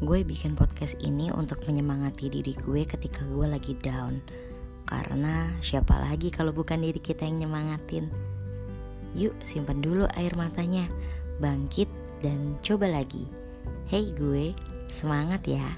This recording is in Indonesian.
Gue bikin podcast ini untuk menyemangati diri gue ketika gue lagi down. Karena siapa lagi kalau bukan diri kita yang nyemangatin. Yuk simpan dulu air matanya, bangkit dan coba lagi. Hey gue, semangat ya!